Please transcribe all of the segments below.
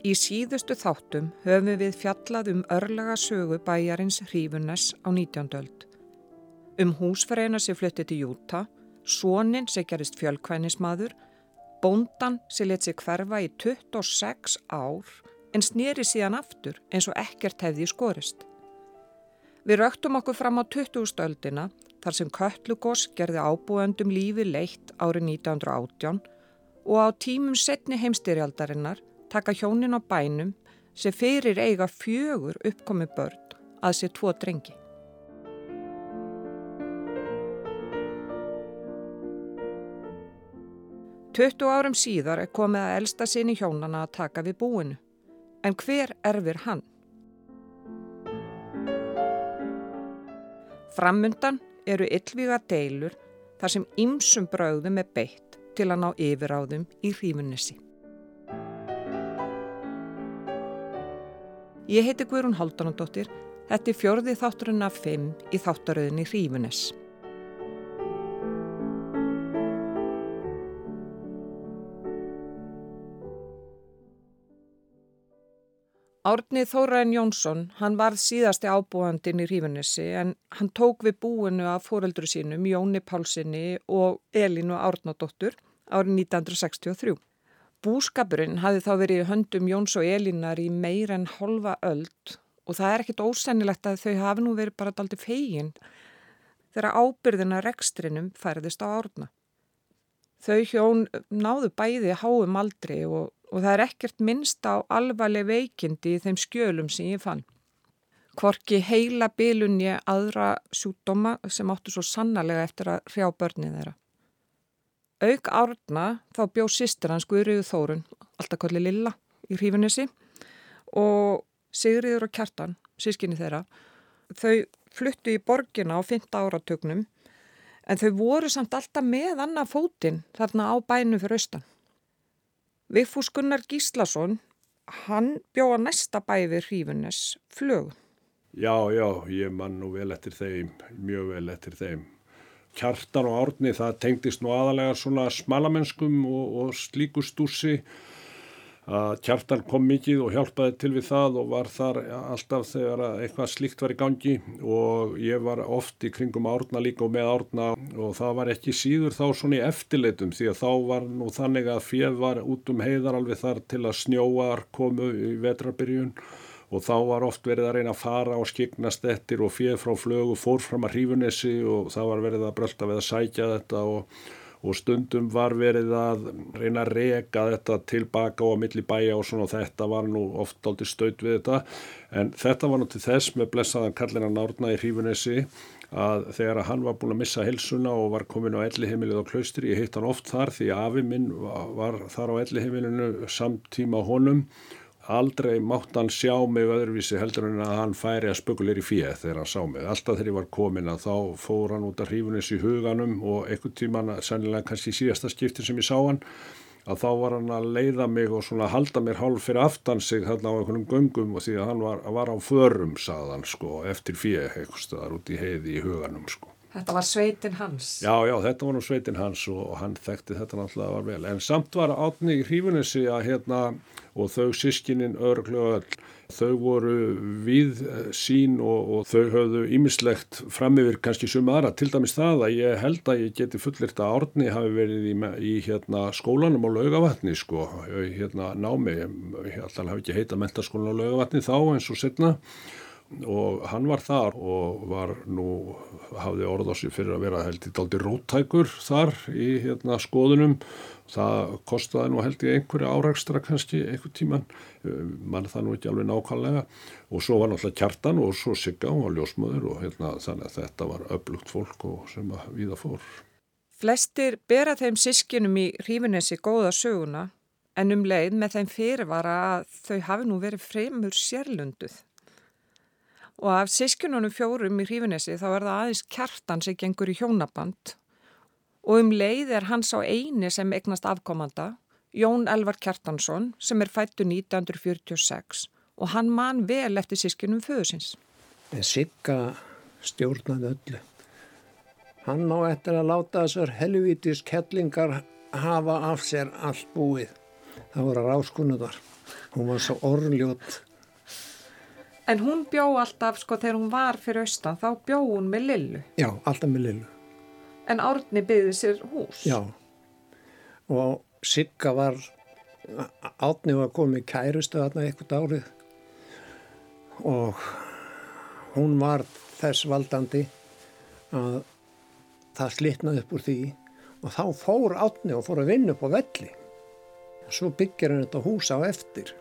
Í síðustu þáttum höfum við fjallað um örlaga sögu bæjarins Hrífunnes á 19. öld. Um húsfæreina sem fluttið til Júta, sónin sem gerist fjölkvænismadur, bóndan sem let sig hverfa í 26 ár en snýri síðan aftur eins og ekkert hefði skorist. Við röktum okkur fram á 20. öldina þar sem Köllugós gerði ábúendum lífi leitt árið 1918 og á tímum setni heimstyrjaldarinnar taka hjónin á bænum sem fyrir eiga fjögur uppkomi börn að sér tvo drengi. Töttu árum síðar er komið að elsta sinni hjónana að taka við búinu. En hver erfir hann? Framundan eru yllvíga deilur þar sem ymsum brauðum er beitt til að ná yfiráðum í hrífunissi. Ég heiti Guðrún Haldunandóttir. Þetta er fjörði þátturinn af fimm í þáttaröðinni Hrífunes. Árnið Þóraðin Jónsson, hann varð síðasti ábúandin í Hrífunessi en hann tók við búinu af fóreldru sínum Jóni Pálsini og Elinu Árnadóttur árið 1963. Búskapurinn hafi þá verið höndum Jóns og Elínar í meir en holva öld og það er ekkit ósennilegt að þau hafi nú verið bara daldi fegin þegar ábyrðina rekstrinum færðist á árna. Þau hjón náðu bæði háum aldri og, og það er ekkert minnst á alvarleg veikindi í þeim skjölum sem ég fann. Kvorki heila bilunni aðra sjútdóma sem áttu svo sannarlega eftir að hrjá börnið þeirra. Auk árna þá bjóð sýstir hans Guðriður Þórun, alltaf kolli Lilla í hrífunissi og Sigriður og Kjartan, sískinni þeirra, þau fluttu í borgina á 5. áratögnum en þau voru samt alltaf með annað fótinn þarna á bænum fyrir austan. Vigfús Gunnar Gíslason, hann bjóða næsta bæ við hrífunis flög. Já, já, ég man nú vel eftir þeim, mjög vel eftir þeim. Kjartan og Árni það tengdist nú aðalega svona smalamennskum og, og slíku stúsi að Kjartan kom mikið og hjálpaði til við það og var þar alltaf þegar eitthvað slíkt var í gangi. Og ég var oft í kringum Árna líka og með Árna og það var ekki síður þá svona í eftirleitum því að þá var nú þannig að fjöð var út um heiðar alveg þar til að snjóar komu í vetrarbyrjun. og þá var oft verið að reyna að fara og skiknast eftir og fjöð frá flögu fór fram að hrífunissi og það var verið að brölda við að sækja þetta og, og stundum var verið að reyna að reka þetta tilbaka og að milli bæja og svona. Og þetta var nú oft aldrei staut við þetta. En þetta var nú til þess með blessaðan Kallina Nárna í hrífunissi að þegar hann var búin að missa helsuna og var komin á ellihemilið á klaustri, ég heitt hann oft þar því afi minn var þar á ellihemilinu samtíma honum aldrei mátt hann sjá mig öðruvísi heldur en að hann færi að spökuleir í fíð þegar hann sá mig. Alltaf þegar ég var komin að þá fór hann út af hrífunis í huganum og einhvern tíman, sennilega kannski síðasta skiptin sem ég sá hann, að þá var hann að leiða mig og svona halda mér hálf fyrir aftan sig þarna á einhvernum göngum og því að hann var, var á förum, saðan sko, eftir fíð eitthvað stöðar út í heiði í huganum sko. Þetta var sveitin hans. Já, já, þetta var nú sveitin hans og hann þekkti þetta náttúrulega var vel. En samt var átni í hrífunissi að hérna og þau sískinin örglu öll. Þau voru við sín og, og þau höfðu ímislegt fram yfir kannski suma aðra. Til dæmis það að ég held að ég geti fullirt að árni hafi verið í, í hérna, skólanum á laugavatni sko, hérna námi. Ég held að hafi ekki heita mentaskólan á laugavatni þá eins og setna og hann var þar og var nú, hafði orð á sig fyrir að vera held í daldi róttækur þar í hérna skoðunum. Það kostiði nú held í einhverja árakstra kannski einhver tíman mann það nú ekki alveg nákvæmlega. Og svo var náttúrulega kjartan og svo sigga og ljósmöður og hérna þannig að þetta var öflugt fólk og sem að viða fór. Flestir bera þeim sískinum í hrífinessi góða söguna en um leið með þeim fyrirvara að þau hafi nú verið fremur sérlunduð og af sískinunum fjórum í hrífinessi þá er það aðeins kjartan sem gengur í hjónaband og um leið er hans á eini sem egnast afkomanda, Jón Elvar Kjartansson sem er fættu 1946 og hann man vel eftir sískinum föðusins. Sigga stjórnaði öllu. Hann má eftir að láta þessar helvítis kettlingar hafa af sér allt búið. Það voru ráskunnuðar. hún var svo orðljót En hún bjó alltaf, sko, þegar hún var fyrir austan, þá bjó hún með Lillu. já, alltaf með Lillu. En Árni byggði sér hús. já. Og Sigga var átni var komið kærustu þarna eitthvað árið. Og hún var þess valdandi að það slitnaði upp úr því. Og þá fór átni og fór að vinna upp á velli. Og svo byggir hann þetta hús á eftir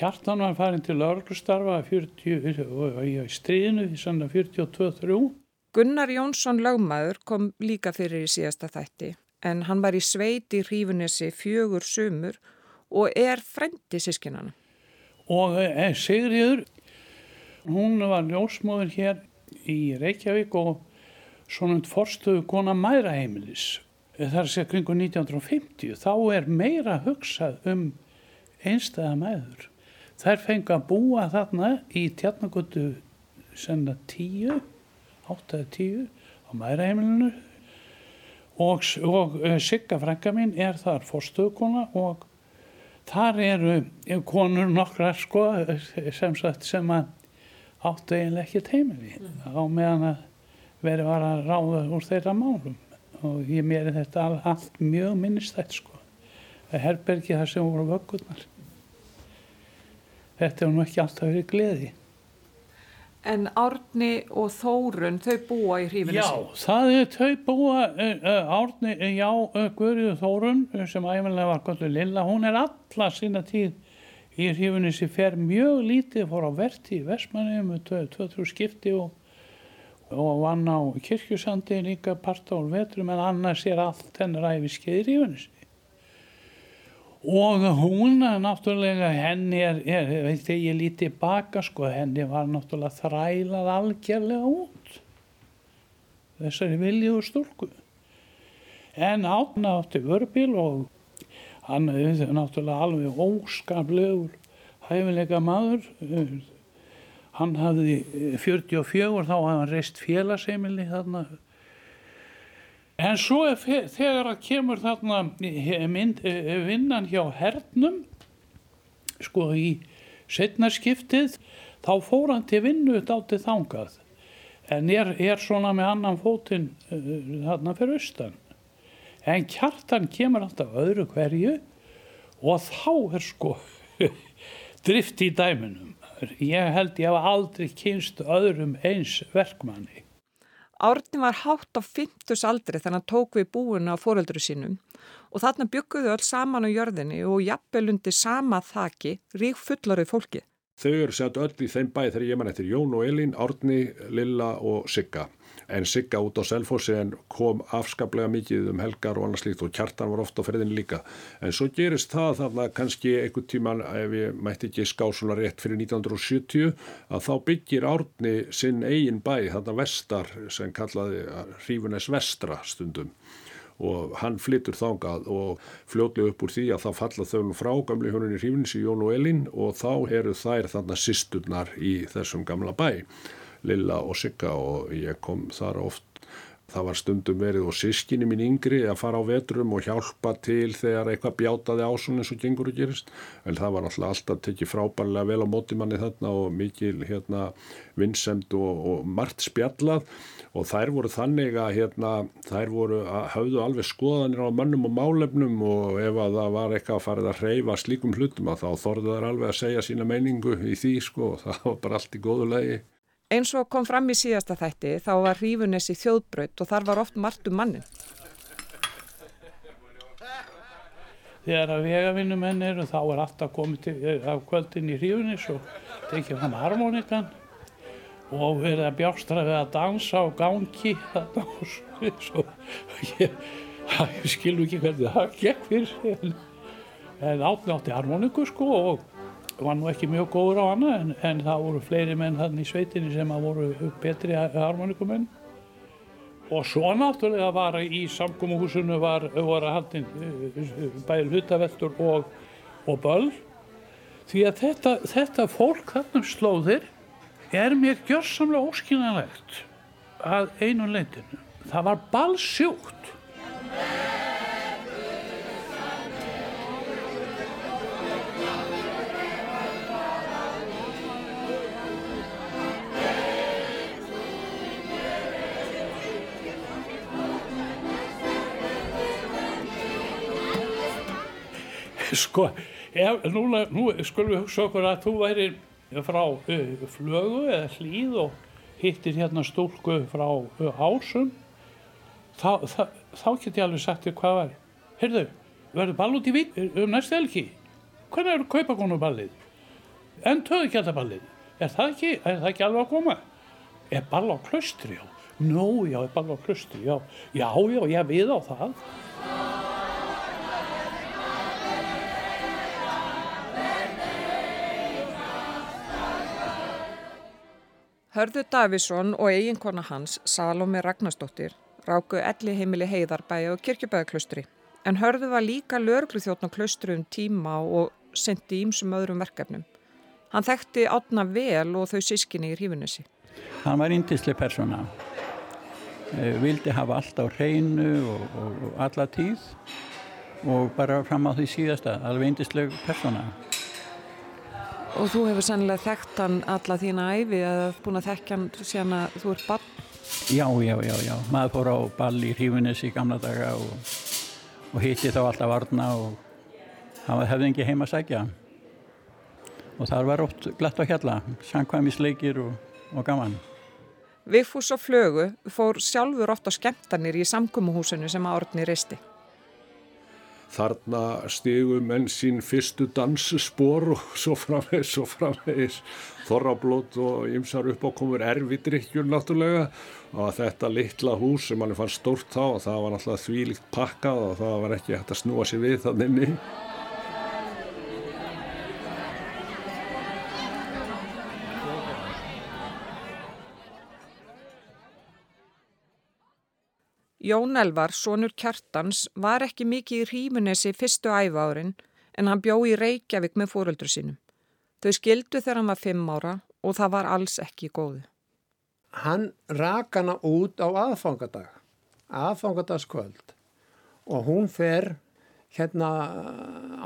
Kjartan var farin til örgustarfa í stríðinu í sannlega 42-3 Gunnar Jónsson lögmaður kom líka fyrir í síðasta þætti en hann var í sveit í hrífunessi fjögur sumur og er frendi sískinana. og e, Sigriður hún var ljósmóður hér í Reykjavík og svona forstuðu kona mæraheimilis þar sé kringu 1950 þá er meira hugsað um einstæða mæður þær fengi að búa þarna í tjarnagötu senna 10 8 eða 10 á mæraheimilinu og, og uh, Sigga frænka mín er þar fórstöðukona og þar eru konur nokkrar sko sem, sagt, sem að áttu eiginlega ekkert heimili á meðan að verið var að ráða úr þeirra málum. Og ég mér er þetta all, allt mjög minnistætt sko. Að herbergi þar sem voru vöggurnar þetta er nú ekki alltaf verið gleði En Árni og Þórun, þau búa í hrífunessi. Já, það er þau búa uh, Árni, uh, já, uh, Guðrið Þórun sem æfinlega var gott lilla, hún er alla sína tíð í hrífunissi fer mjög lítið fór á verti í Vestmanni með 2-3 skipti og, og vann á kirkjusandi líka parta úr vetrum en annars er allt hennar æfi skeið í hrífunissi og hún náttúrulega henni er, er veit ég lítið baka sko henni var náttúrulega þrælað algjörlega út. Þessari viljuðu stúlku. En átna átti vörbíl og hann er náttúrulega alveg óskaplegur hæfilega maður. Hann hafði 44 þá hafði hann reist félagsheimili þarna En svo þegar að kemur þarna mynd, vinnan hjá hernum, sko í setnarskiptið, þá fór hann til vinnu dátir þangað. En er, er svona með annan fótinn þarna fyrir austan. En kjartan kemur alltaf öðru hverju og þá er sko drift í dæminum. Ég held ég hafa aldrei kynst öðrum eins verkmanni. Árni var hátt á 50 aldri þannig að tók við búinu á fóreldru sínum og þarna bygguðu öll saman á jörðinni og jafnvelundi sama þaki rík fullarið fólki. Þau eru sett öll í þeim bæði þegar ég mann eftir Jón og Elín, Árni, Lilla og Sigga. En Sigga út á Selfossi en kom afskaplega mikið um helgar og annars líkt og kjartan var ofta á ferðin líka. En svo gerist það þarna kannski einhvern tíman, ef ég mætti ekki ská svona rétt fyrir 1970, að þá byggir Árni sinn eigin bæ, þarna vestar sem kallaði Hrífunes vestra stundum og hann flyttur þángað og fljóðlega upp úr því að þá falla þau frá gamli hjónunni Hrífunis í Jón og Elin og þá eru þær þarna sýsturnar í þessum gamla bæ. Lilla og Sigga og ég kom þar oft það var stundum verið og sískinni mín yngri að fara á vetrum og hjálpa til þegar eitthvað bjátaði ásun eins og gengur og gerist. En það var alltaf alltaf tekið frábærlega vel á mótimanni þarna og mikil hérna vinsemd og, og margt spjallað. Og þær voru þannig að hérna þær voru að hafðu alveg skoðanir á mönnum og málefnum og ef að það var eitthvað að farið að reyfa slíkum hlutum að þá þorðu þær alveg að segja sína meiningu í því sko. Og það var bara allt í góðu legi. Eins og kom fram í síðasta þætti þá var hrífunessi þjóðbraut og þar var oft margt um mannin. Þegar að vegavinnumenn eru þá er alltaf komið til, af kvöldin í hrífunis og tekið fram harmonikan og verið að bjástra við að dansa og gangi þarna og svo ég, ég skilu ekki hvernig það gekk fyrir en átni átti harmoniku sko og var nú ekki mjög góður á hana en, en það voru fleiri menn þannig í sveitinni sem að voru betri harmonikumenn og svo náttúrulega var í samkómuhúsinu var, var haldin bæðir hlutaveltur og, og böll. Því að þetta, þetta fólk þarna slóðir er mér gjörsamlega óskiljanlegt að einu leitinu það var balsjúkt. Sko, ef, núna, nú skulum við hugsa okkur að þú væri frá uh, flögu eða hlýð og hittir hérna stúlku frá uh, ásum þá, þá, þá get ég alveg sagt þér hvað var heyrðu, verður ball út í vík um næstu helgi? Hvernig eru kaupakonu-ballið en töðukjaldaballið er það ekki, er það ekki alveg að koma? Er ball á klustri já? Nú, já, er ball á klustri já, já, já, ég við á það Hörður Davísson og eiginkona hans, Salome Ragnarsdóttir, ráku elli heimili heiðarbæja og kirkjubæðaklustri. En Hörður var líka lörglu þjóttn á klustru um tíma og sendi ímsum öðrum verkefnum. Hann þekkti átna vel og þau sískinni í hrífunissi. Hann var índislega persóna. Vildi hafa allt á hreinu og, og, og alla tíð og bara fram á því síðasta, alveg índislega persóna. Og þú hefur sannlega þekkt hann alla þína æfi eða búin að þekkja hann síðan að þú ert bann? Já, já, já, já. Maður fór á ball í hrífunis í gamla daga og, og hitti þá alltaf varna og hann hefði ekki heima að sækja. Og þar var ótt glatt á hjalla, sangkvæmisleikir og, og gaman. Vigfús og Flögu fór sjálfur oft á skemmtanir í samkumuhúsinu sem Árni reisti. Þarna stigum menn sín fyrstu dansspor og svo framvegis, svo framvegis, þorrablót og ymsar uppákomur erfidrykkjur náttúrulega. Og þetta litla hús sem mann fann stórt þá og það var náttúrulega þvílikt pakkað og það var ekki hægt að snúa sér við þannig Jón Elvar, sonur Kjartans, var ekki mikið í Rímunesi fyrstu æfárin en hann bjó í Reykjavík með fóröldru sínum. Þau skildu þegar hann var fimm ára og það var alls ekki góðu. Hann rak hana út á aðfangadag, aðfangadagskvöld og hún fer hérna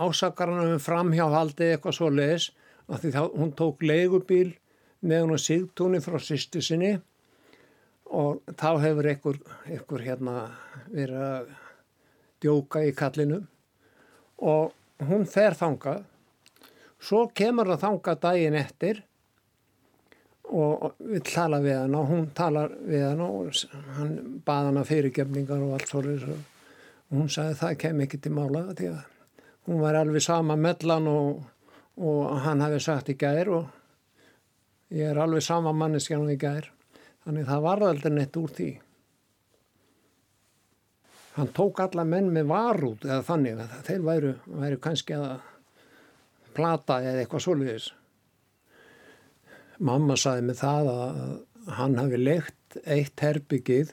ásakarna um framhjáhaldi eitthvað svo leis að því þá hún tók leigubíl með hún að sigtúni frá sýstu sinni og þá hefur einhver, einhver hérna verið að djóka í kallinu. Og hún fer þangað. Svo kemur það þangað daginn eftir. Og við tala við hann og hún talar við hann og hann baða hann að fyrirgefningar og allt svolítið og hún sagði það kem ekki til mála því að hún var alveg sama mellan og, og hann hafi sagt í gær og ég er alveg sama manneskjan í gær Þannig það var aldrei neitt úr því. Hann tók alla menn með varút eða þannig að þeir væru, væru kannski að plata eða eitthvað svolítið. Mamma saði með það að hann hafi leikt eitt herbyggið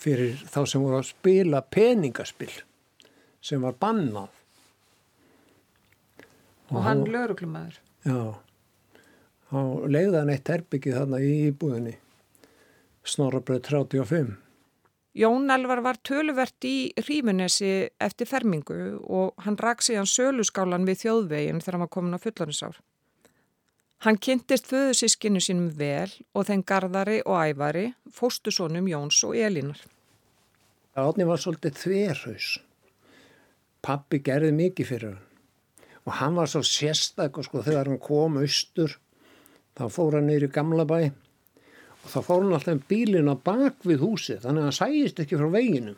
fyrir þá sem voru að spila peningaspill sem var bannað. Og, og hann lögruglumæður. Já á leiðan eitt herbyggið þarna í íbúðinni Snorabröð 35 Jón Elvar var töluvert í Rímunesi eftir fermingu og hann rak síðan söluskálan við þjóðveginn þegar hann var komin á fullaninsár. Hann kynntist föðusískinu sínum vel og þeim Garðari og Ævari, fóstusónum Jóns og Elínar. Átni var svolítið þverhaus. Pappi gerði mikið fyrir hann og hann var svo sérstak og sko þegar hann kom austur þá fór hann neyri gamla bæ og þá fór hann alltaf bílin á bak við húsið þannig að hann sæist ekki frá veginum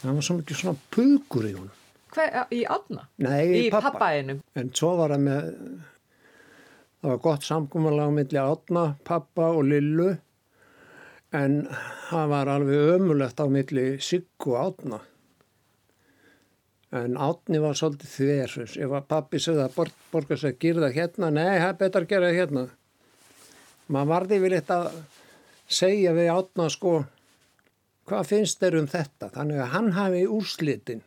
það var svo mikið svona pugur í hún í átna? Nei, í pappa. pappainum en svo var hann með það var gott samkominlega á milli átna, pappa og lillu en það var alveg ömulegt á milli siggu átna en átni var svolítið þversus ef að pappi segði að bor borga sig að gera það hérna, nei, það er betur að gera það hérna. Maður varði við litt að segja við átna sko hvað finnst þeir um þetta? Þannig að hann hafi úrslitin.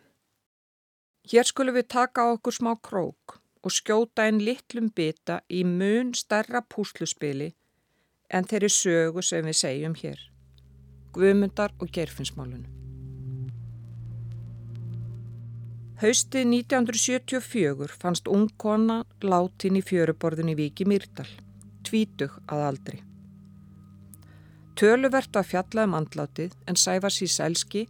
Hér skulum við taka okkur smá krók og skjóta einn litlum bita í mun starra púsluspili en þeirri sögu sem við segjum hér. Guðmundar og Gerfinsmálunum. Haustið 1974 fannst ung kona látin í fjöruborðin í Viki Myrdal, tvítug að aldri. Töluvert að fjalla um andlátið en Sævar Síselski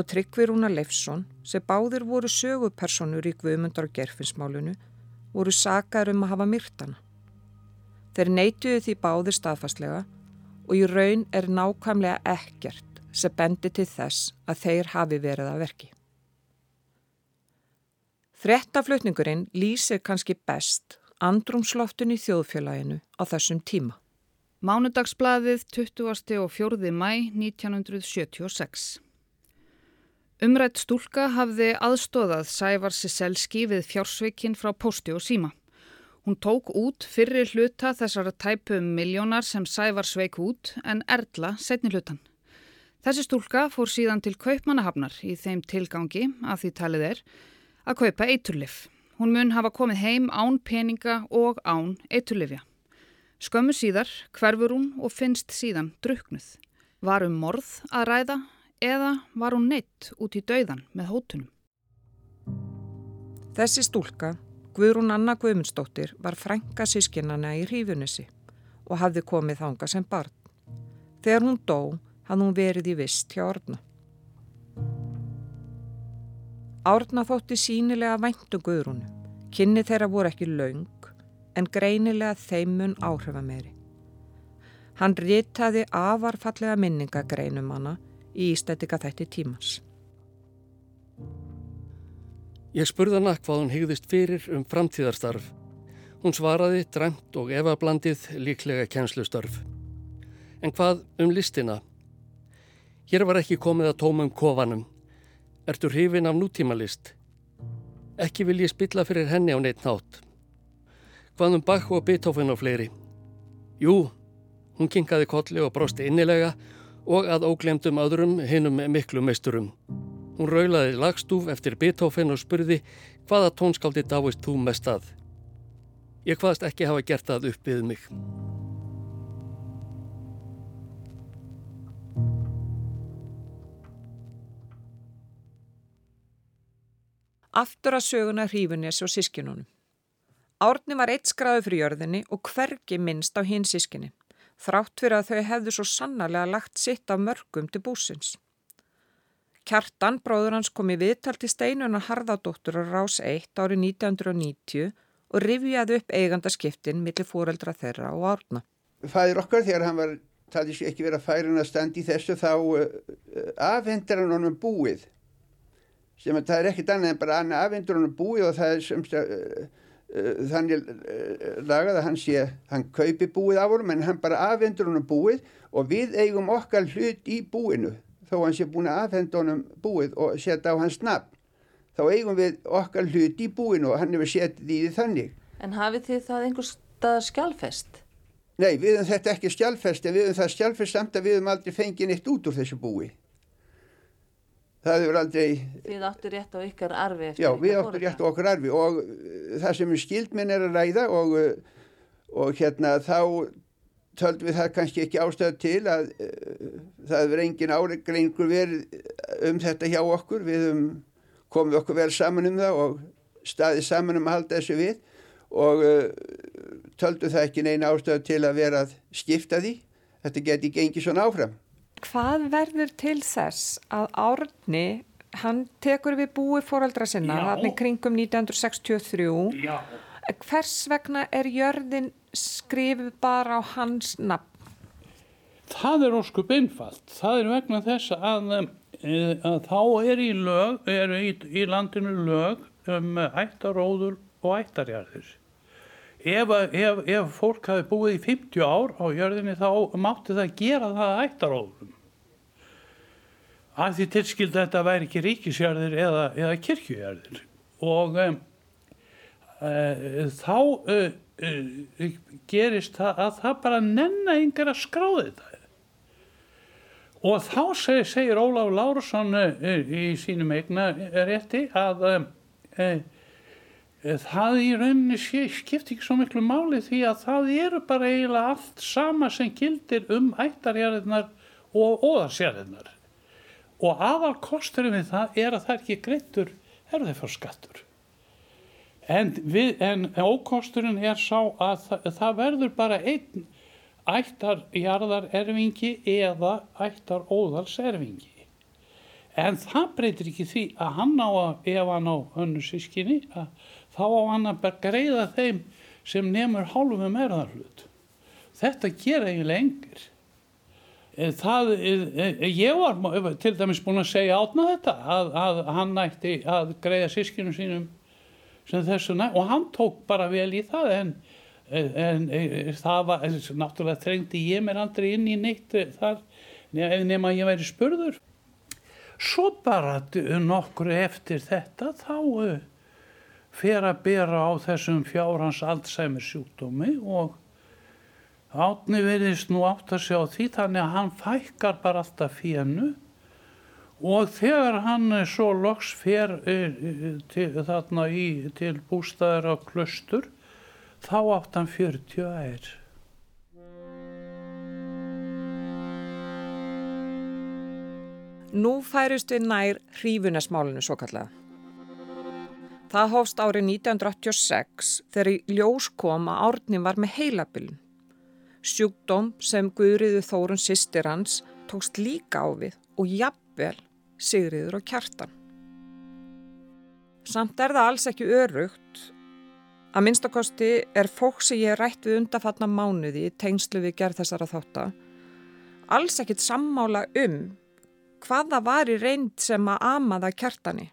og Tryggvi Rúna Leifsson sem báðir voru sögupersonur í Guðmundar og Gerfinsmálunu voru sakar um að hafa myrtana. Þeir neituðu því báðir staðfastlega og í raun er nákvæmlega ekkert sem bendi til þess að þeir hafi verið að verki. Frettaflutningurinn lýsir kannski best andrumsloftun í þjóðfélaginu á þessum tíma. Mánudagsbladið 20. og 4. mæ 1976 Umrætt stúlka hafði aðstóðað Sævar Siselski við fjársveikinn frá posti og síma. Hún tók út fyrri hluta þessara tæpu miljónar sem Sævar sveik út en Erla setni hlutan. Þessi stúlka fór síðan til kaupmannahafnar í þeim tilgangi að því talið er að kaupa eiturlif. Hún mun hafa komið heim án peninga og án eiturlifja. Skömmu síðar hverfur hún og finnst síðan druknuð. Var um morð að ræða eða var hún neitt út í dauðan með hótunum? Þessi stúlka, Guðrún Anna Guðmundsdóttir, var frænka sískinana í hrífunissi og hafði komið þanga sem barn. Þegar hún dó, hafði hún verið í vist hjá orna. Árna þótti sínilega væntu guðrúnu. Kynni þeirra voru ekki laung en greinilega þeimun áhrifa meiri. Hann ritaði afarfallega minningagreinum hana í ístættika þætti tímans. Ég spurða hana hvað hún hegðist fyrir um framtíðarstarf. Hún svaraði dræmt og efablandið líklega kjænslustörf. En hvað um listina? Hér var ekki komið að tómum kofanum. Ertu hrifin af nútímalist? Ekki vil ég spilla fyrir henni á neitt nátt. Hvað um Bach og Beethoven og fleiri? Jú, hún kinkaði kolli og brosti innilega og að óglemdum öðrum hinnum miklu meisturum. Hún raulaði lagstúf eftir Beethoven og spurði hvaða tónskáldi dáist þú mest að? Ég hvaðast ekki hafa gert það upp við mig. Aftur að söguna hrífunis og sískinunum. Árni var eitt skráðu fyrir jörðinni og hvergi minnst á hinn sískinni, þrátt fyrir að þau hefðu svo sannarlega lagt sitt af mörgum til búsins. Kjartan, bróður hans, kom í viðtal til steinunar Harðardóttur á Rás 1 árið 1990 og rifjaði upp eigandaskiptin millir fóreldra þeirra og árna. Fæður okkar þegar hann var, það er ekki verið að færa hann að standi í þessu, þá uh, afhendur hann honum búið sem að það er ekkit annað en bara annað afhendur hann búið og það er semst að uh, uh, þannig uh, lagað að hann sé, hann kaupi búið af honum en hann bara afhendur hann búið og við eigum okkar hlut í búinu þó hann sé búin að afhenda honum búið og setja á hans nafn þá eigum við okkar hlut í búinu og hann hefur setið í því þannig. En hafið þið það einhver stað skjálfest? Nei, við höfum þetta ekki skjálfest en við höfum það skjálfest samt að við höfum aldrei fengið neitt út úr þessu búi. Það hefur aldrei... Þið áttu rétt á ykkar arfi Já, við áttu rétt á okkar arfi og uh, það sem skildminn er að ræða og, uh, og hérna þá töldum við það kannski ekki ástæðu til að uh, það hefur engin áregrengur verið um þetta hjá okkur. Við höfum komið okkur vel saman um það og staðið saman um að halda þessu við og uh, töldu það ekki neina ástöðu til að vera að skipta því. Þetta geti gengið svona áfram. Hvað verður til þess að Árni, hann tekur við búi fóraldra sinna, hann er kringum 1963. Já. Hvers vegna er jörðin skrifið bara á hans nafn? Það er óskup einfalt. Það er vegna þess að, eh, að þá er í, lög, er í, í landinu lög um ættaróður og ættarjarðir. Ef, ef, ef fólk hafi búið í 50 ár á jörðinni þá mátti það gera það ættaróðum. Af því tilskildi þetta væri ekki ríkisjörðir eða, eða kirkjujarðir. Og um, uh, þá uh, uh, gerist það að það bara nenna yngar að skráði þetta. Og þá segir, segir Ólaf Lárusson í sínum eigna rétti að það í rauninni sé, skipti ekki svo miklu máli því að það eru bara eiginlega allt sama sem gildir um ættarjarðirnar og óðarsérðinar. Og aðal kosturinn við það er að það er ekki greittur erðifarskattur. En, en ókosturinn er sá að það, það verður bara einn ættarjarðar erfingi eða ættar óðals erfingi. En það breytir ekki því að hann á að, ef hann á önnu sískinni, þá á hann að greiða þeim sem nefnur hálfum erðarhlut. Þetta gera eiginlega engir. Eh, það, eh, eh, ég var til dæmis búin að segja átna þetta að, að hann nætti að greiða sískinu sínum sem þessu næ og hann tók bara vel í það en, en það var náttúrulega trengdi ég mér aldrei inn í neitt þar nema ég væri spurður. Svo bara nokkru eftir þetta þá fer að bera á þessum fjárhans Alzheimer sjúkdómi og Átni verðist nú átt að sjá því þannig að hann fækkar bara alltaf fjennu og þegar hann svo loks fer eh, eh, til, þarna í, til bústæðar á klustur þá átt hann 40 ær. Nú færist við nær hrífunesmálinu svo kallega. Það hófst árið 1986 þegar í ljós kom að árni var með heilabiln. Sjúkdóm sem Guðriðu Þórun sýstir hans tókst líka á við og jafnvel Sigriður og Kjartan. Samt er það alls ekki örugt. Að minnstakosti er fólk sem ég rætt við undafatna mánuði í tengslu við gerð þessara þátta alls ekkit sammála um hvaða var í reynd sem að amaða kjartani,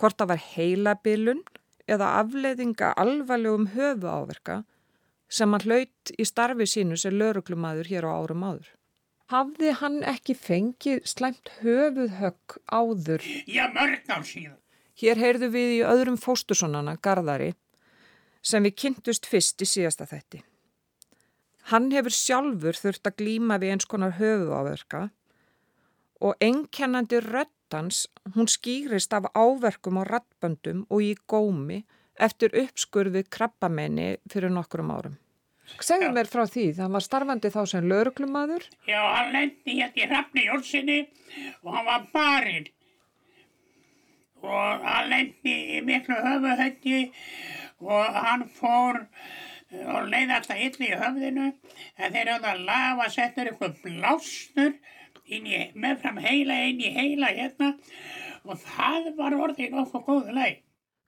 hvort það var heilabilun eða afleiðinga alvarlegum höfu áverka sem hann hlaut í starfi sínu sem lauruglumadur hér á árum áður. Hafði hann ekki fengið slæmt höfuðhögg áður? Já, mörg á síðan. Hér heyrðu við í öðrum fóstursonana, Garðari, sem við kynntust fyrst í síðasta þetti. Hann hefur sjálfur þurft að glíma við eins konar höfuáverka og einkennandi röttans hún skýrist af áverkum og rattböndum og í gómi eftir uppskurði krabbamenni fyrir nokkrum árum. Segðu mér frá því, það var starfandi þá sem lauruglumadur? Já, hann lendi hérna í hrafni Jólfsinni og hann var barinn og hann lendi í miklu höfuhöndi og hann fór og leiði alltaf ylli í höfðinu en þeir höfðu að lafa að setja ykkur blástur meðfram heila inn í heila hérna og það var orðið nokkuð góðu leið.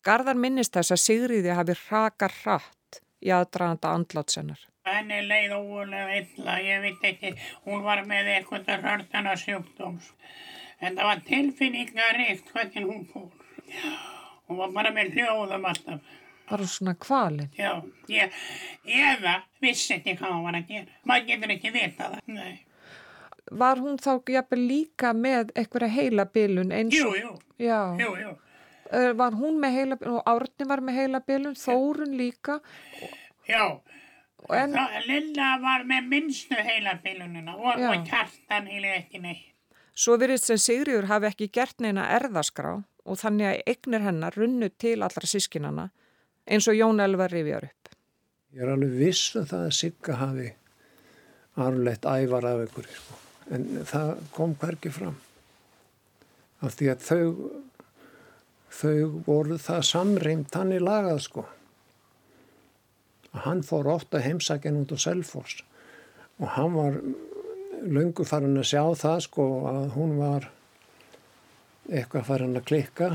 Garðar minnist þess að Sigriði hafi hrakar hratt í aðdraðanda andlátsennar. Henni leið ógulega illa, ég veit ekki, hún var með eitthvað rörtana sjúkdóms. En það var tilfinningaríkt hvernig hún fór. Hún var bara með hljóðum alltaf. Bara svona kvalin? Já, ég, eða vissi ekki hvað hún var að gera. Maður getur ekki vita það, nei. Var hún þá jafnveg líka með eitthvað heila bilun eins og... Jú, jú, Já. jú, jú. Eh, var hún með heila og Árni var með heila bilun, Þórun líka. Já. En, Lilla var með minnstu heila bilunina og, og kjartan heila ekki neitt. Svo virðist sem Sigriður hafi ekki gert neina erðaskrá og þannig að eignir hennar runnu til allra sískinana eins og Jón Elvar rifjar upp. Ég er alveg viss um það að Sigga hafi arlegt ævar af ykkur sko. en það kom hverki fram. Af því að þau þau voru það samreimt hann í lagað sko. Og hann fór ofta heimsækjan út á Selfors og hann var lungu farin að sjá það sko að hún var eitthvað farin að klikka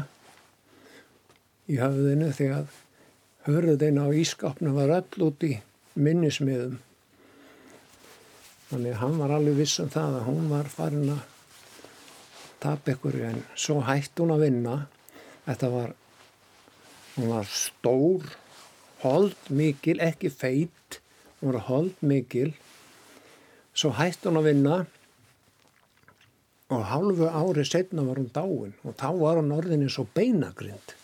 í höfðinu því að hörðin á ískapnu var öll út í minnismiðum. Þannig að hann var alveg viss um það að hún var farin að tap ykkur en svo hætti hún að vinna Þetta var, var stór, hold mikil, ekki feitt, hún var hold mikil. Svo hætti hún að vinna og hálfu ári setna var hún dáin og þá var hún orðinni svo beinagrind.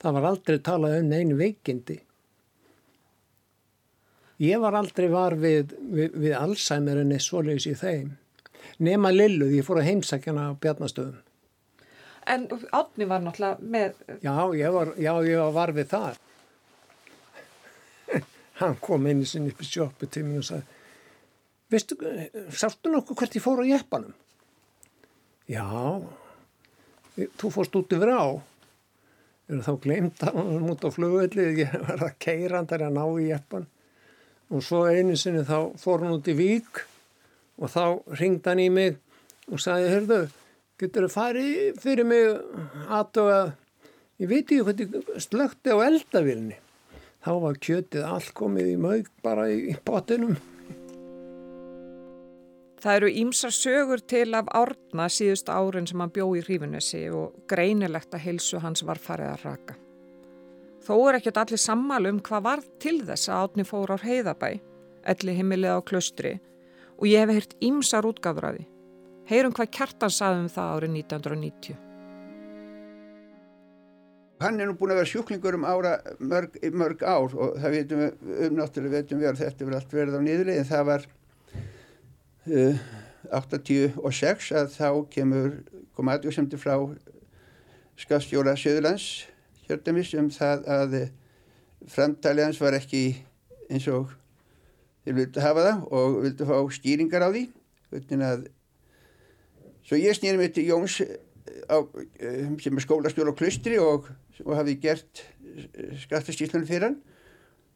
Það var aldrei talað um einu veikindi. Ég var aldrei var við, við, við Alzheimer en eða svoleiðis í þeim. Nema Lilluð, ég fór að heimsækjana á Bjarnastöðum. En Átni var náttúrulega með... Já, ég var, já, ég var við það. Hann kom í sinni upp í sjópu til mér og sagði veistu, sástu nokkuð hvert ég fór á jeppanum? Já, þú fórst út yfir á. Þá glemt að hann út á flugvelli, ég var að keira hann þar að ná í jeppan. Og svo einu sinni þá fór hann út í vík og þá ringd hann í mig og sagði, hörðu, getur þú farið fyrir mig aðtöga, ég veit ekki hvað ég slökti á eldavilni. Þá var kjötið allt komið í mög bara í botinum. Það eru ímsar sögur til af árna síðust árin sem hann bjó í hrífunessi og greinilegt að heilsu hans var farið að raka. Þó er ekkert allir sammal um hvað var til þess að átni fór á heiðabæ, elli heimilið á klustri og ég hef heyrt ímsar því. Heyrum hvað kjartan saðum það árið 1990. Hann er nú búin að vera sjúklingur um ára mörg, mörg ár og það veitum við, um náttúrulega veitum við að þetta verið allt verið á nýðri en það var uh, 86 að þá kemur komadjósemdi frá skafstjóra Söðurlands hérdamis um það að framtali hans var ekki eins og þeir vildi hafa það og vildi fá skýringar á því að, svo ég snýri mig til Jóns á, sem er skólastjóra á klustri og, og hafi gert skattastíslunum fyrir hann.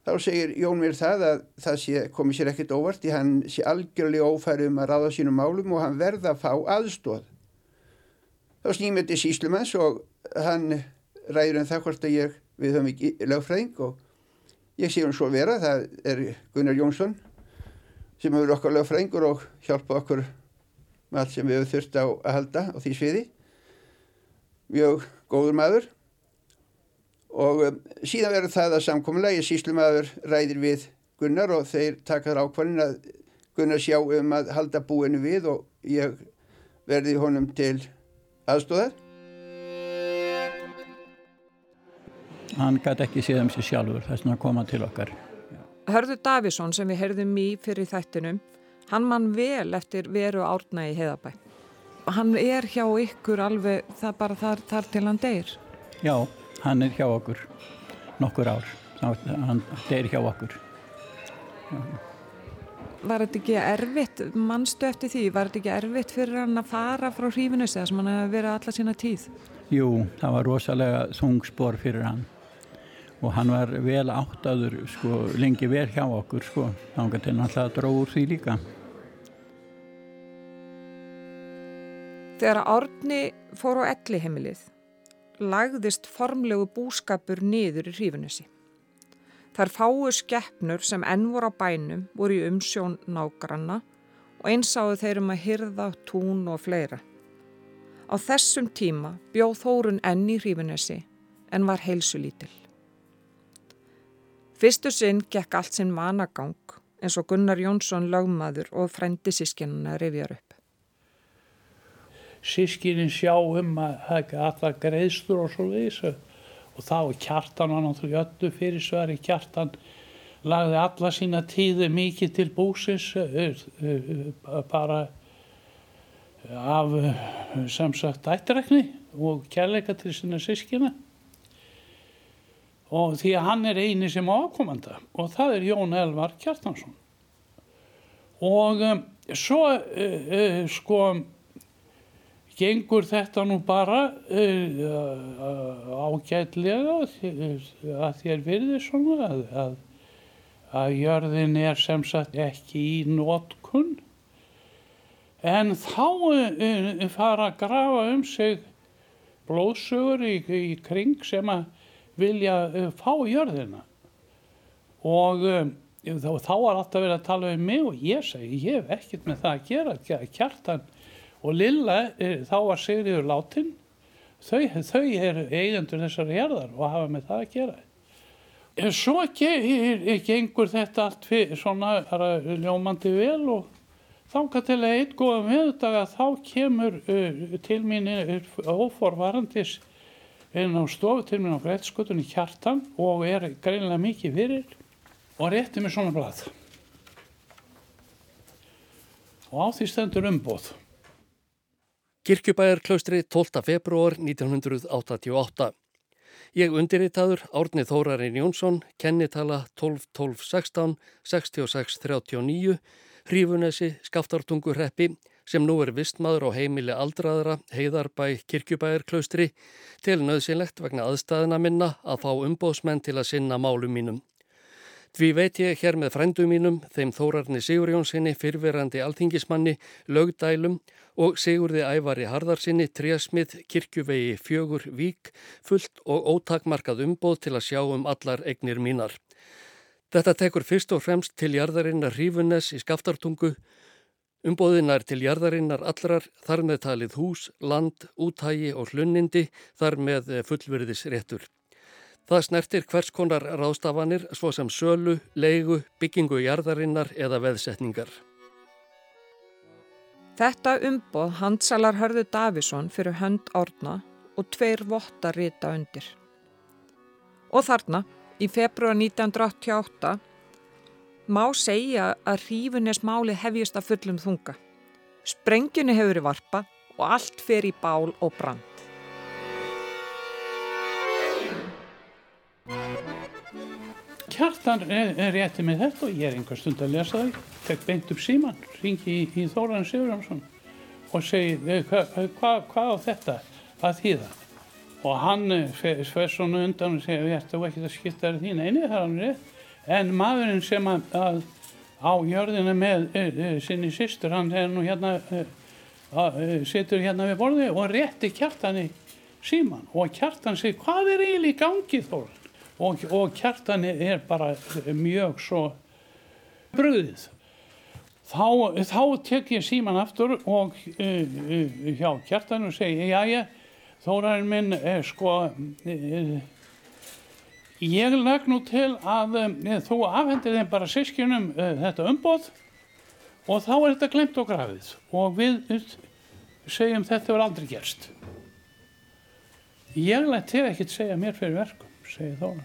Þá segir Jón mér það að það sé, komi sér ekkert óvart því hann sé algjörlega ófæri um að ráða sínum málum og hann verða að fá aðstóð þá snýmið þetta síslumans og hann ræður en það hvort að ég við höfum ekki lögfræðing og ég sé hún svo vera, það er Gunnar Jónsson sem hefur okkar lögfræðingur og hjálpa okkur með allt sem við höfum þurft á að halda á því sviði. Mjög góður maður. Og um, síðan verður það að samkominlega ég síslumæður ræðir við Gunnar og þeir taka þar ákvarðin að Gunnar sjá um að halda búinu við og ég verði honum til aðstóðar Hann gæti ekki séð um sig sjálfur. Þess að koma til okkar. Hörður Davísson sem við herðum í fyrir þættinum, hann mann vel eftir veru árna í heðabæ. Hann er hjá ykkur alveg það bara þar, þar til hann deyr. Já, hann er hjá okkur nokkur ár. Hann deyr hjá okkur. Var þetta ekki erfitt, mannstu eftir því, var þetta ekki erfitt fyrir hann að fara frá hrífinus eða sem hann hefði verið alla sína tíð? Jú, það var rosalega þungspor fyrir hann og hann var vel áttaður sko, lengi vel hjá okkur sko, þá til hann alltaf dróður því líka. Þegar Árni fór á ellihemilið lagðist formlegu búskapur niður í hrífunessi. Þar fáu skeppnur sem enn voru á bænum voru í umsjón nágranna og einsáðu þeir um að hyrða, tún og fleira. Á þessum tíma bjóð Þórun enn í hrífunessi en var heilsulítil. Fyrstu sinn gekk allt sinn vanagang eins og Gunnar Jónsson lögmaður og frendi sískinuna rifjar upp. Sískinin sjá um að það ekki allar greiðstur og svo þessu og þá kjartan var náttúrulega öllu fyrir svari kjartan lagði alla sína tíði mikið til búsins bara af sem sagt ættirækni og kærleika til sína sískina og því að hann er eini sem ákomanda. Og það er Jón Elvar Kjartansson. Og um, svo uh, uh, sko gengur þetta nú bara uh, ágætlega að þér virði svona að, að, að jörðin er sem sagt ekki í nótkunn en þá uh, fara að grafa um sig blóðsugur í, í kring sem að vilja uh, fá jörðina og þá, þá var alltaf verið að tala um mig og ég segi ég hef ekkert með það að gera kjartan og Lilla, eh, þá var Sigriður látin, þau, þau eru eigendur þessar hérðar og hafa með það að gera. En svo gengur þetta allt fyrir, svona ljómandi vel og þánga til að eitt góða meðdaga þá kemur uh, til mín óforvarandis inn á stofu til mín á Greitskutunni Kjartan og er greinlega mikið fyrir og rétti mér svona blad. Og á því stendur umbóð. Kirkjubæjarklaustri 12. februar 1988. Ég undirritaður Árni Þórarinn Jónsson, kennitala 12 12 16 66 39, Hrífunesi, Skaftartungurreppi, sem nú er vistmaður á heimili aldraðra, heiðarbæ, kirkjubæjarklaustri, til nöðsynlegt vegna aðstæðina minna að fá umbóðsmenn til að sinna málum mínum. Því veit ég hér með frændum mínum, þeim Þórarni Sigurjónssoni, fyrverandi alþingismanni, lögdælum og Sigurði Ævari Harðarsinni, trésmið, kirkjuvegi, fjögur, vík, fullt og ótakmarkað umbóð til að sjá um allar egnir mínar. Þetta tekur fyrst og fremst til jarðarinnar Rífunnes í Skaftartungu, umbóðinar til jarðarinnar allrar, þar með talið hús, land, útægi og hlunnindi, þar með fullverðis réttur. Það snertir hvers konar ráðstafanir svo sem sölu, leigu, byggingu jarðarinnar eða veðsetningar. Þetta umboð handsalar hörðu Davísson fyrir hönd árna og tveir votta rita undir. Og þarna, í februar 1988, má segja að hrífunis máli hefjist að fullum þunga. Sprengjunni hefur í varpa og allt fer í bál og brand. Kjartan rétti mig þetta og ég er einhver stund að lesa það. Fekk beint upp síman, ringi í, í Þóran Sigurðarsson og segi hvað hva, hva á þetta að þýða. Og hann fyrir svona undan og segja ég ætti ekki að skipta þér þín eini þar hann rétt. En maðurinn sem að, að á jörðina með e, e, sinni sýstur, hann er nú hérna, e, situr hérna við borði og rétti kjartan í síman og kjartan segi hvað er eiginlega í gangi Þóran? og, og kjartan er bara mjög svo bröðið. Þá, þá tek ég síman aftur og uh, uh, hjá kjartan og segi, já já, þórarinn minn sko, ég lag nú til að þú afhendir þeim bara sískinum þetta umboð og þá er þetta glemt og grafið og við segjum þetta verður aldrei gerst. Ég lætti ekki að segja mér fyrir verkum segir Þóra.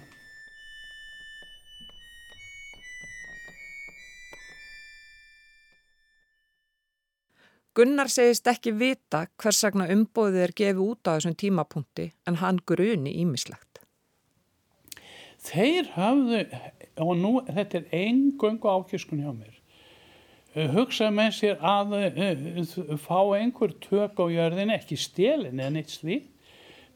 Gunnar segist ekki vita hvers vegna umbóðið er gefið út á þessum tímapunkti en hann gruni ímislegt. Þeir hafðu, og nú þetta er engöngu ákískun hjá mér, eh, hugsa með sér að uh, fá einhver tök á jörðin, ekki stelin en eitt slík,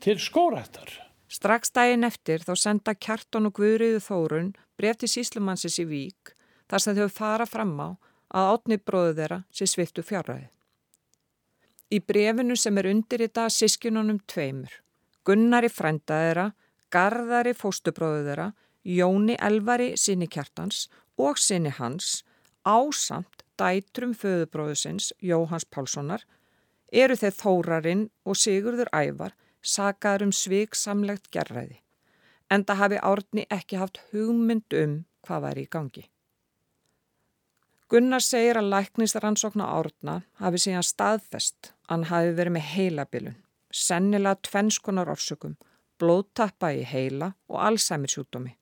til skórættar. Strax daginn eftir þá senda Kjarton og Guðriðu Þórun bref til síslumannsins í Vík þar sem þau fara fram á að átni bróðu þeirra sé sviftu fjárræði. Í brefinu sem er undir í dag sískinunum tveimur, Gunnari frænda þeirra, Garðari fóstubróðu þeirra, Jóni Elvari sinni Kjartans og sinni hans, ásamt dætrum föðubróðusins Jóhans Pálssonar, eru þeir Þórarinn og Sigurður Ævar sagaður um sviksamlegt gerræði, en það hafi Árni ekki haft hugmynd um hvað væri í gangi. Gunnar segir að læknisrannsókna Árna hafi síðan staðfest að hann hafi verið með heilabilun, sennilega tvennskonar orsökum, blóðtappa í heila og Alzheimer-sjúkdómi.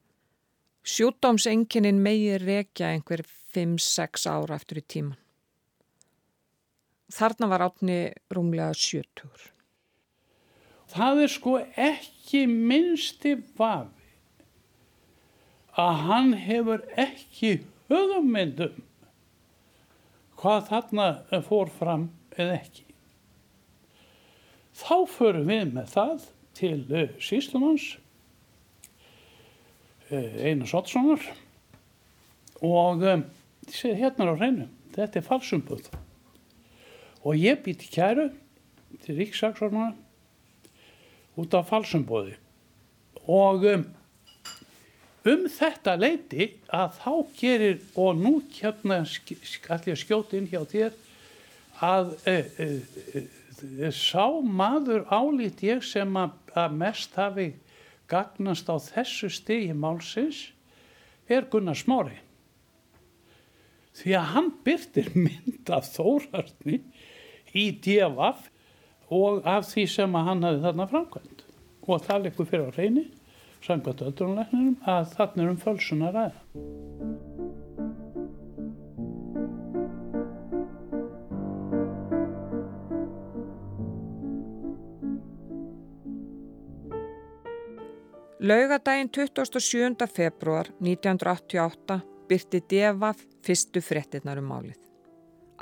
Sjúkdómsenginnin megir rekja einhver 5-6 ára eftir í tíman. Þarna var átni rúmlega 70 það er sko ekki minnsti vafi að hann hefur ekki hugmyndum hvað þarna fór fram eða ekki. Þá förum við með það til uh, síslumanns uh, Einar Sottsonar og um, séð hérna á hreinu, þetta er falsumbuð og ég býti kæru til Ríksaksvarmana út af falsumbóði og um, um þetta leiti að þá gerir og nú hérna allir skjóti inn hjá þér að e, e, e, sá maður álít ég sem að, að mest hafi gagnast á þessu stigi málsins er Gunnar Smári því að hann byrtir mynd af þórarni í djefaf og af því sem að hann hafi þarna framkvæmt og það leikur fyrir á reyni samkvæmt öllunleiknum að þarna er um fölsuna ræða. Laugadaginn 27. februar 1988 byrti Devaf fyrstu frettinnar um málið.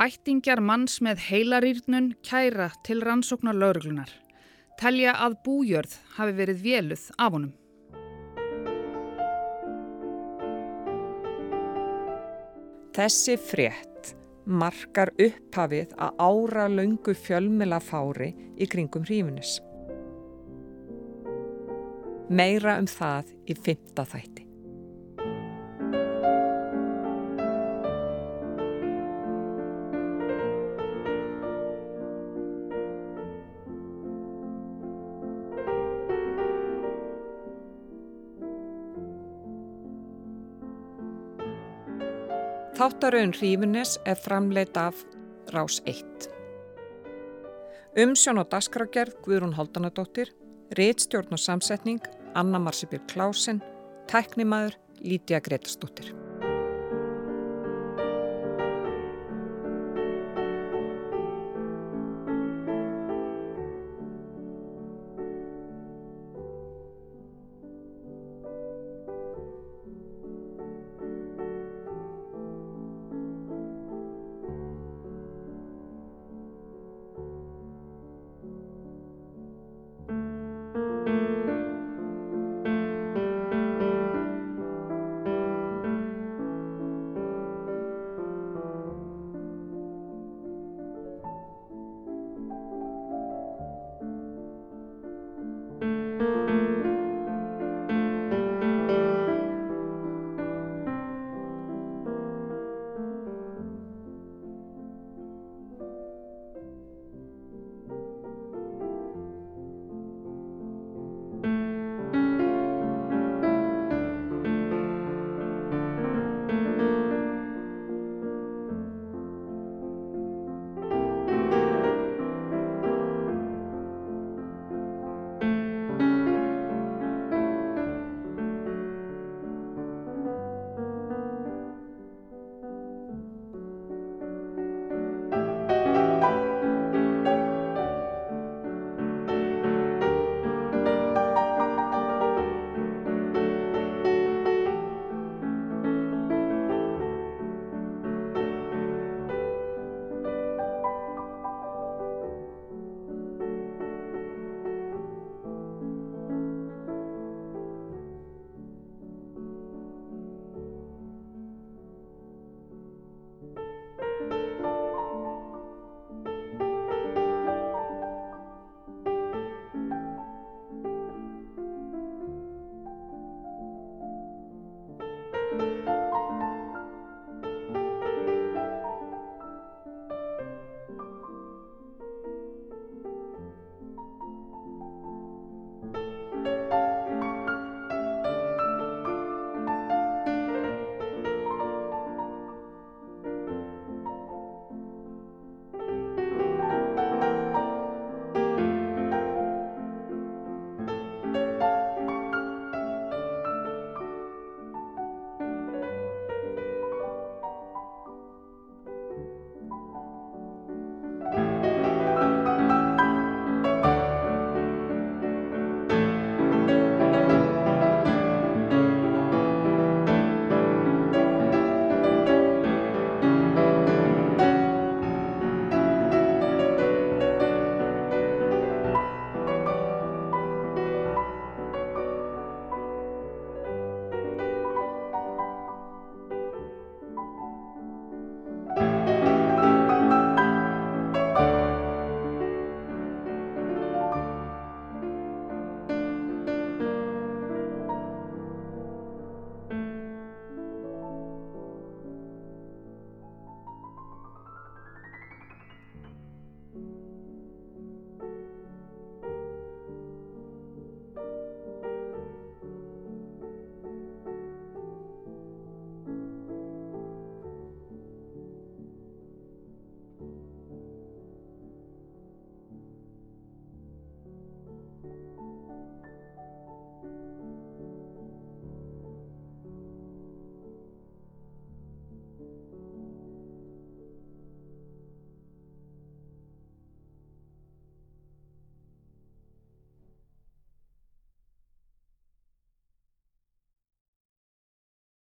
Ættingjar manns með heilarýrnun kæra til rannsóknar lauruglunar. Telja að bújörð hafi verið véluð af honum. Þessi frétt markar upphafið að ára laungu fjölmila fári í kringum hrífunis. Meira um það í fymta þætti. Þáttarauðin Hrífunes er framleitt af Rás 1. Umsjón og dasgrágerð Guðrún Holdanadóttir, réttstjórn og samsetning Anna Marsipir Klásen, tæknimaður Lítiða Gretastóttir.